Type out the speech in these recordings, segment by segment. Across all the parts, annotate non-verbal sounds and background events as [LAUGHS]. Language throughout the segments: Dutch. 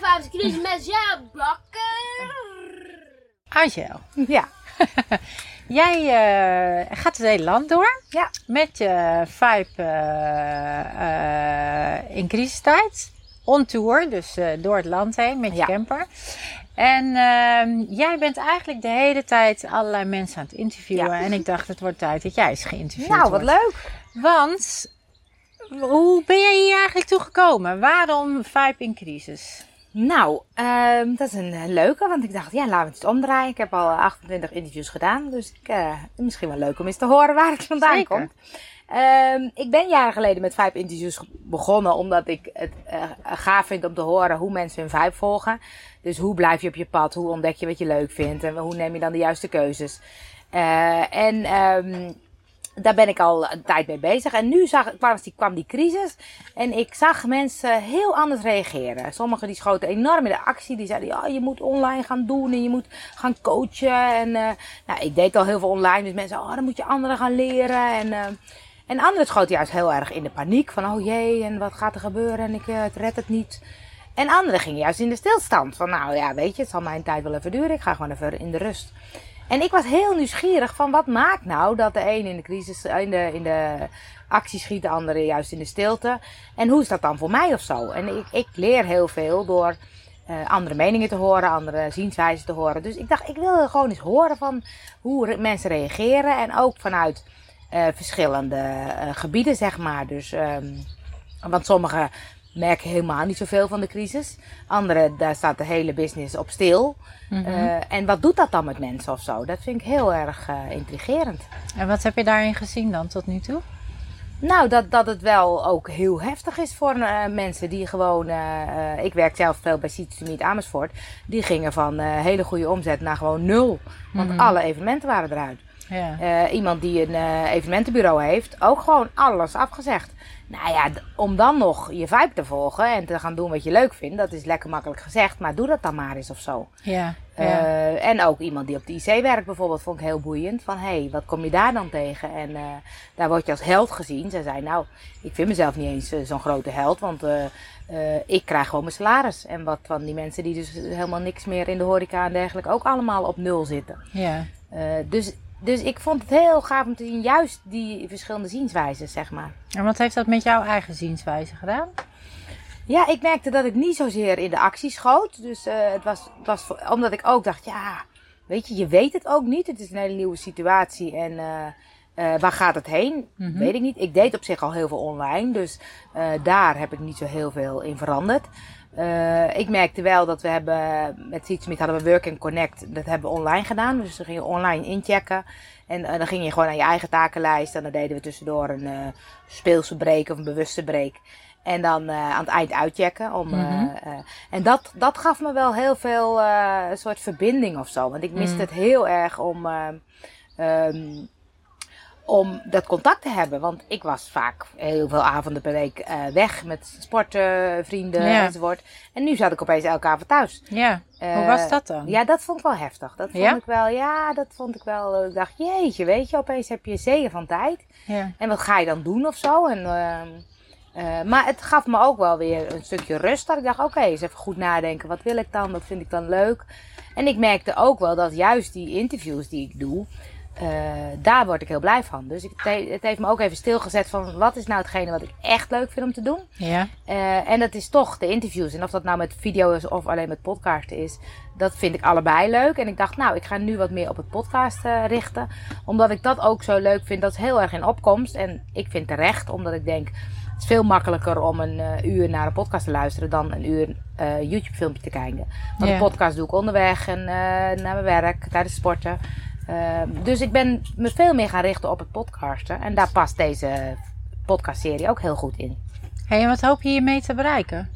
Fives Crisis met jou, Bakker. Angel, Ja. [LAUGHS] jij eh, gaat het hele land door Ja. met je Vibe eh, eh, in crisistijd. On tour, dus eh, door het land heen met je Ja. camper. En ehm, jij bent eigenlijk de hele tijd allerlei mensen aan het interviewen. Ja. En ik dacht, het wordt tijd dat jij eens geïnterviewd Nou, wat wordt. leuk. Want, hoe ben jij hier eigenlijk toe gekomen? Waarom Vibe in crisis? Nou, ehm, dat is een eh, leuke, want ik dacht, ja, laten we het eens omdraaien. Ik heb al 28 interviews gedaan, dus ik, eh, misschien wel leuk om eens te horen waar het vandaan Zeker. komt. Ehm, ik ben jaren geleden met vijf interviews begonnen, omdat ik het eh, gaaf vind om te horen hoe mensen hun vibe volgen. Dus hoe blijf je op je pad? Hoe ontdek je wat je leuk vindt? En hoe neem je dan de juiste keuzes? Eh, en ehm, daar ben ik al een tijd mee bezig. En nu zag, kwam, die, kwam die crisis. En ik zag mensen heel anders reageren. Sommigen die schoten enorm in de actie. Die zeiden, ja, je moet online gaan doen. En je moet gaan coachen. En eh, nou, ik deed al heel veel online. Dus mensen oh, dan moet je anderen gaan leren. En, eh, en anderen schoten juist heel erg in de paniek. Van, oh jee, en wat gaat er gebeuren? En ik eh, het red het niet. En anderen gingen juist in de stilstand. Van, nou ja, weet je, het zal mijn tijd wel even duren. Ik ga gewoon even in de rust. En ik was heel nieuwsgierig van wat maakt nou dat de een in de crisis, in de, in de actie schiet, de andere juist in de stilte. En hoe is dat dan voor mij of zo? En ik, ik leer heel veel door eh, andere meningen te horen, andere zienswijzen te horen. Dus ik dacht, ik wil gewoon eens horen van hoe mensen reageren. En ook vanuit eh, verschillende eh, gebieden, zeg maar. Dus, ehm, want sommigen merken helemaal niet zoveel van de crisis. Anderen, daar staat de hele business op stil. Eh, en wat doet dat dan met mensen of zo? Dat vind ik heel erg eh, intrigerend. En wat heb je daarin gezien dan tot nu toe? Nou, dat, dat het wel ook heel heftig is voor eh, mensen die gewoon... ik werk zelf veel bij Meet Amersfoort. Die gingen van hele goede omzet naar gewoon nul. Want alle evenementen waren eruit. Ja. Eh, iemand die een eh, evenementenbureau heeft, ook gewoon alles afgezegd. Nou ja, om dan nog je vibe te volgen en te gaan doen wat je leuk vindt, dat is lekker makkelijk gezegd, maar doe dat dan maar eens of zo. Ja. ja. Eh, en ook iemand die op de IC werkt bijvoorbeeld, vond ik heel boeiend. Van, hé, hey, wat kom je daar dan tegen? En daar word je als held gezien. Zij zei, nou, ik vind mezelf niet eens zo'n grote held, want ik krijg gewoon mijn salaris. En wat van die mensen die dus helemaal niks meer in de horeca en dergelijke ook allemaal op nul zitten. ja. Dus, dus ik vond het heel gaaf om te zien, juist die verschillende zienswijzen, zeg maar. En wat heeft dat met jouw eigen zienswijze gedaan? Ja, ik merkte dat ik niet zozeer in de actie schoot. Dus eh, het, was, het was omdat ik ook dacht, ja, weet je, je weet het ook niet. Het is een hele nieuwe situatie en eh, eh, waar gaat het heen? Weet ik niet. Ik deed op zich al heel veel online, dus daar heb ik niet zo heel veel in veranderd. Eh, ik merkte wel dat we hebben, met Seedsmith hadden we Work and Connect, dat hebben we online gedaan. Dus we gingen online inchecken. En eh, dan ging je gewoon aan je eigen takenlijst. En dan deden we tussendoor een eh, speelse break of een bewuste break. En dan aan het eind uitchecken. Om, eh, en dat, dat gaf me wel heel veel een soort verbinding of zo. Want ik miste het heel erg om, eh, ehm, om dat contact te hebben. Want ik was vaak heel veel avonden per week eh, weg met sporten, vrienden Ja. enzovoort. En nu zat ik opeens elke avond thuis. Ja. Hoe Eh, was dat dan? Ja, dat vond ik wel heftig. Dat vond Ja? ik wel, ja, dat vond ik wel. Ik dacht, jeetje, weet je, opeens heb je zeeën van tijd. Ja. En wat ga je dan doen of zo? En, ehm, eh, maar het gaf me ook wel weer een stukje rust. Dat ik dacht, oké, eens even goed nadenken. Wat wil ik dan? Wat vind ik dan leuk? En ik merkte ook wel dat juist die interviews die ik doe, eh, daar word ik heel blij van. Dus ik, het he- het heeft me ook even stilgezet van wat is nou hetgene wat ik echt leuk vind om te doen. Ja. Eh, en dat is toch de interviews. En of dat nou met video is of alleen met podcasten is, dat vind ik allebei leuk. En ik dacht, nou, ik ga nu wat meer op het podcast eh, richten. Omdat ik dat ook zo leuk vind. Dat is heel erg in opkomst. En ik vind terecht, omdat ik denk, het is veel makkelijker om een eh, uur naar een podcast te luisteren dan een uur eh, YouTube-filmpje te kijken. Want Ja. een podcast doe ik onderweg en eh, naar mijn werk, tijdens sporten. Ehm, dus ik ben me veel meer gaan richten op het podcasten. En daar past deze podcastserie ook heel goed in. Hey, en wat hoop je hiermee te bereiken?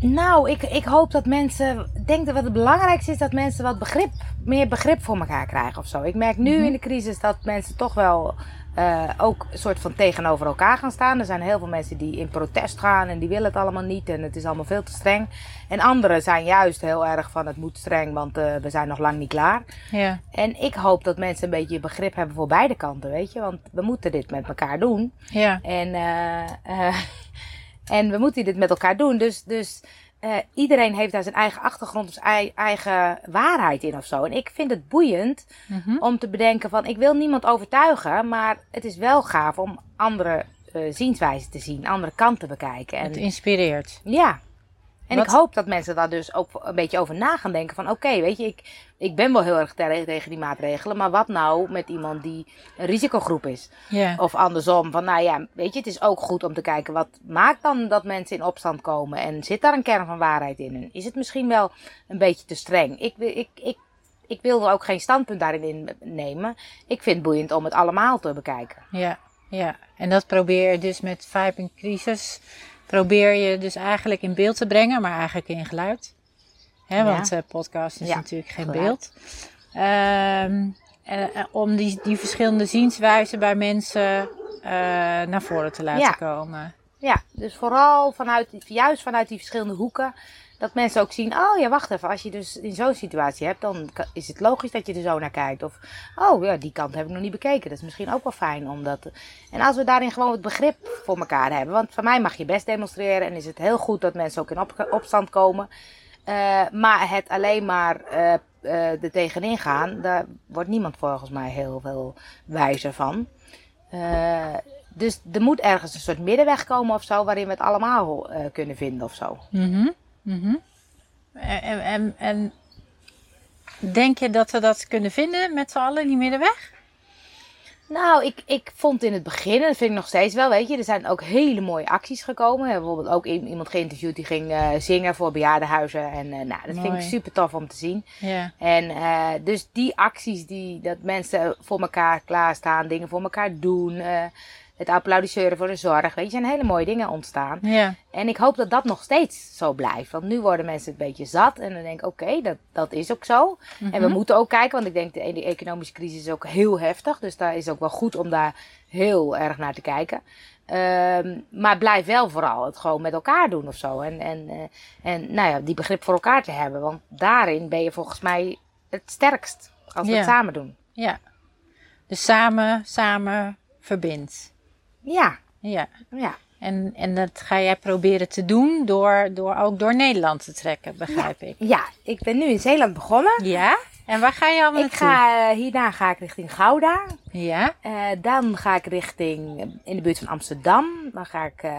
Nou, ik, ik hoop dat mensen. Ik denk dat wat het belangrijkste is dat mensen wat begrip, meer begrip voor elkaar krijgen of zo. Ik merk nu in de crisis dat mensen toch wel eh, ook een soort van tegenover elkaar gaan staan. Er zijn heel veel mensen die in protest gaan en die willen het allemaal niet en het is allemaal veel te streng. En anderen zijn juist heel erg van het moet streng, want eh, we zijn nog lang niet klaar. Ja. En ik hoop dat mensen een beetje begrip hebben voor beide kanten, weet je. Want we moeten dit met elkaar doen. Ja. En, eh, [LAUGHS] En we moeten dit met elkaar doen. Dus, dus eh, iedereen heeft daar zijn eigen achtergrond of zijn ei- eigen waarheid in of zo. En ik vind het boeiend Mhm. om te bedenken van ik wil niemand overtuigen, maar het is wel gaaf om andere eh zienswijzen te zien, andere kanten te bekijken. En Het inspireert. ja. En Wat- ik hoop dat mensen daar dus ook een beetje over na gaan denken. Van oké, weet je, ik, ik ben wel heel erg tegen die maatregelen. Maar wat nou met iemand die een risicogroep is? Of andersom, van nou ja, weet je, het is ook goed om te kijken. Wat maakt dan dat mensen in opstand komen? En zit daar een kern van waarheid in? En is het misschien wel een beetje te streng? Ik, wil- ik, ik, ik wil er ook geen standpunt daarin nemen. Ik vind het boeiend om het allemaal te bekijken. Ja, ja. En dat probeer je dus met Vibe in Crisis. Probeer je dus eigenlijk in beeld te brengen, maar eigenlijk in geluid. Hè, want eh, podcast is Ja, natuurlijk geen geluid. beeld. Ehm, eh, eh, om die, die verschillende zienswijzen bij mensen naar voren te laten Ja. komen. Ja, dus vooral vanuit, juist vanuit die verschillende hoeken. Dat mensen ook zien, oh ja, wacht even. Als je dus in zo'n situatie hebt, dan is het logisch dat je er zo naar kijkt. Of, oh ja, die kant heb ik nog niet bekeken. Dat is misschien ook wel fijn. Omdat... En als we daarin gewoon het begrip voor elkaar hebben. Want van mij mag je best demonstreren. En is het heel goed dat mensen ook in op, opstand komen. Eh, maar het alleen maar eh er tegenin gaan, daar wordt niemand volgens mij heel veel wijzer van. Dus er moet ergens een soort middenweg komen of zo, waarin we het allemaal kunnen vinden of zo. Mhm, mhm. En, en, en, en denk je dat we dat kunnen vinden met z'n allen, die middenweg? Nou, ik, ik vond in het begin, en dat vind ik nog steeds wel, weet je, er zijn ook hele mooie acties gekomen. We hebben bijvoorbeeld ook iemand geïnterviewd die ging eh, zingen voor bejaardenhuizen. En eh, nou, dat vind ik super tof om te zien. Ja. En eh, dus die acties, die, dat mensen voor elkaar klaarstaan, dingen voor elkaar doen. Het applaudisseren voor de zorg. Weet je, zijn hele mooie dingen ontstaan. Ja. En ik hoop dat dat nog steeds zo blijft. Want nu worden mensen een beetje zat. En dan denk ik, oké, dat, dat is ook zo. En we moeten ook kijken, want ik denk de, de economische crisis is ook heel heftig. Dus daar is ook wel goed om daar heel erg naar te kijken. Ehm, maar blijf wel vooral het gewoon met elkaar doen of zo. En, en, eh, en nou ja, die begrip voor elkaar te hebben. Want daarin ben je volgens mij het sterkst. Als we Ja. het samen doen. Ja. Dus samen, samen verbindt. Ja, Ja. ja. En, en dat ga jij proberen te doen door, door ook door Nederland te trekken, begrijp ik. Ja, ik ben nu in Zeeland begonnen. Ja? En waar ga je allemaal Ik naartoe? ga, eh, hierna ga ik richting Gouda. Ja? Eh, dan ga ik richting, eh, in de buurt van Amsterdam. Dan ga ik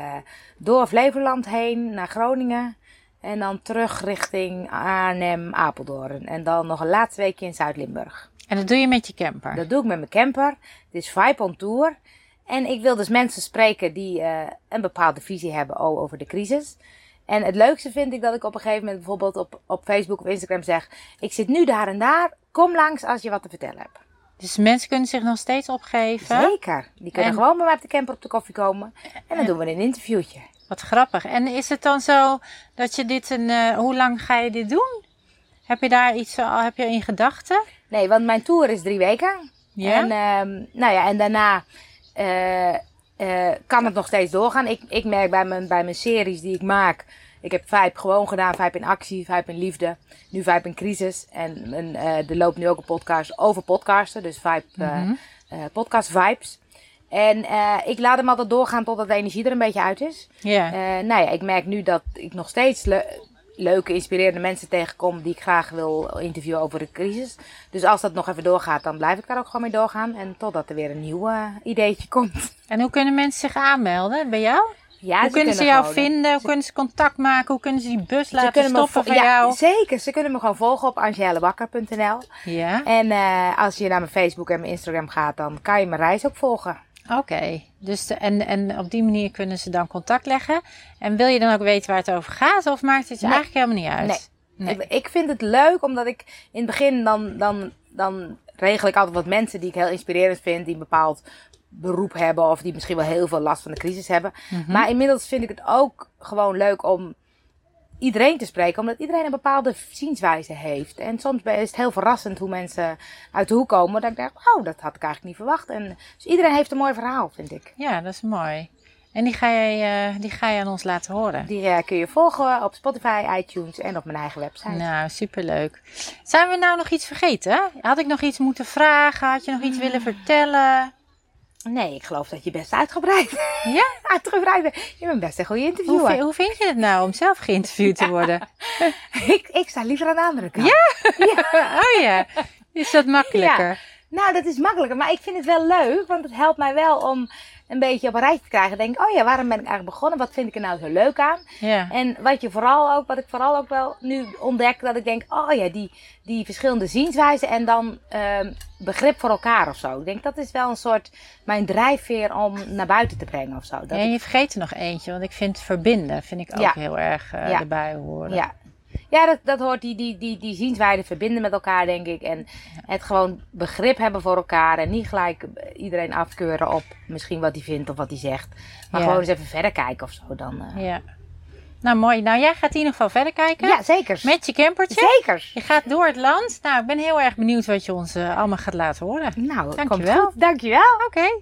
door Flevoland heen naar Groningen. En dan terug richting Arnhem, Apeldoorn. En dan nog een laatste weekje in Zuid-Limburg. En dat doe je met je camper? Dat doe ik met mijn camper. Het is Vibe on Tour. En ik wil dus mensen spreken die eh, een bepaalde visie hebben over de crisis. En het leukste vind ik dat ik op een gegeven moment bijvoorbeeld op, op Facebook of Instagram zeg... Ik zit nu daar en daar. Kom langs als je wat te vertellen hebt. Dus mensen kunnen zich nog steeds opgeven? Zeker. Die kunnen En- gewoon bij mij op de camper op de koffie komen. En dan doen we een interviewtje. Wat grappig. En is het dan zo dat je dit een... eh, hoe lang ga je dit doen? Heb je daar iets al heb je in gedachten? Nee, want mijn tour is drie weken. Ja? En, ehm, nou ja, en daarna eh, eh, kan het nog steeds doorgaan. Ik, ik merk bij mijn, bij mijn series die ik maak. Ik heb Vijp gewoon gedaan, Vijp in actie, Vijp in liefde. Nu Vijp in crisis. En, en eh, er loopt nu ook een podcast over podcasten. Dus Vijp, eh, Mhm. eh, podcast vibes. En eh, ik laat hem altijd doorgaan totdat de energie er een beetje uit is. Ja. Eh, nou ja, ik merk nu dat ik nog steeds leuke, inspirerende mensen tegenkom die ik graag wil interviewen over de crisis. Dus als dat nog even doorgaat, dan blijf ik daar ook gewoon mee doorgaan. En totdat er weer een nieuw eh, ideetje komt. [LAUGHS] En hoe kunnen mensen zich aanmelden bij jou? Ja, hoe kunnen ze jou gewoon- vinden? Hoe kunnen ze contact maken? Hoe kunnen ze die bus laten stoppen van ja, jou? Zeker, ze kunnen me gewoon volgen op angelebakker.nl. Ja, En eh, als je naar mijn Facebook en mijn Instagram gaat, dan kan je mijn reis ook volgen. oké. Dus de- en, en op die manier kunnen ze dan contact leggen. En wil je dan ook weten waar het over gaat? Of maakt het je Nee. eigenlijk helemaal niet uit? Nee. Ik, ik vind het leuk, omdat ik in het begin dan, dan, dan regel ik altijd wat mensen die ik heel inspirerend vind, die een bepaald beroep hebben of die misschien wel heel veel last van de crisis hebben. Mhm. Maar inmiddels vind ik het ook gewoon leuk om iedereen te spreken, omdat iedereen een bepaalde zienswijze heeft. En soms is het heel verrassend hoe mensen uit de hoek komen, dat ik denk, oh, dat had ik eigenlijk niet verwacht. En, dus iedereen heeft een mooi verhaal, vind ik. Ja, dat is mooi. En die ga, jij, eh, die ga je aan ons laten horen. Die eh, kun je volgen op Spotify, iTunes en op mijn eigen website. Nou, superleuk. Zijn we nou nog iets vergeten? Had ik nog iets moeten vragen? Had je nog iets willen vertellen? Nee, ik geloof dat je best uitgebreid, [LAUGHS] Ja? [LAUGHS] uitgebreid bent. Je bent best een goede Hoe, interviewer. vi- hoe vind je het nou om zelf geïnterviewd te worden? [LAUGHS] ik, ik sta liever aan de andere kant. Oh ja, is dat makkelijker? Nou, dat is makkelijker. Maar ik vind het wel leuk, want het helpt mij wel om een beetje op een rijtje te krijgen. Denk, oh ja, waarom ben ik eigenlijk begonnen? Wat vind ik er nou zo leuk aan? Ja. En wat je vooral ook, wat ik vooral ook wel nu ontdek, dat ik denk, oh ja, die, die verschillende zienswijzen en dan ehm, begrip voor elkaar of zo. Ik denk, dat is wel een soort mijn drijfveer om naar buiten te brengen of zo. Dat Ja, ik- je vergeet er nog eentje, want ik vind verbinden vind ik ook Ja. heel erg eh, Ja. erbij horen. ja. Ja, dat, dat hoort die, die, die, die zienswijden verbinden met elkaar, denk ik. En het gewoon begrip hebben voor elkaar. En niet gelijk iedereen afkeuren op misschien wat hij vindt of wat hij zegt. Maar Ja. gewoon eens even verder kijken of zo. Dan, eh. Ja. Nou, mooi. Nou, jij gaat in ieder geval verder kijken. Ja, zeker. Met je campertje. Zeker. Je gaat door het land. Nou, ik ben heel erg benieuwd wat je ons eh, allemaal gaat laten horen. Nou, Dankjewel. komt goed. Dankjewel. Oké.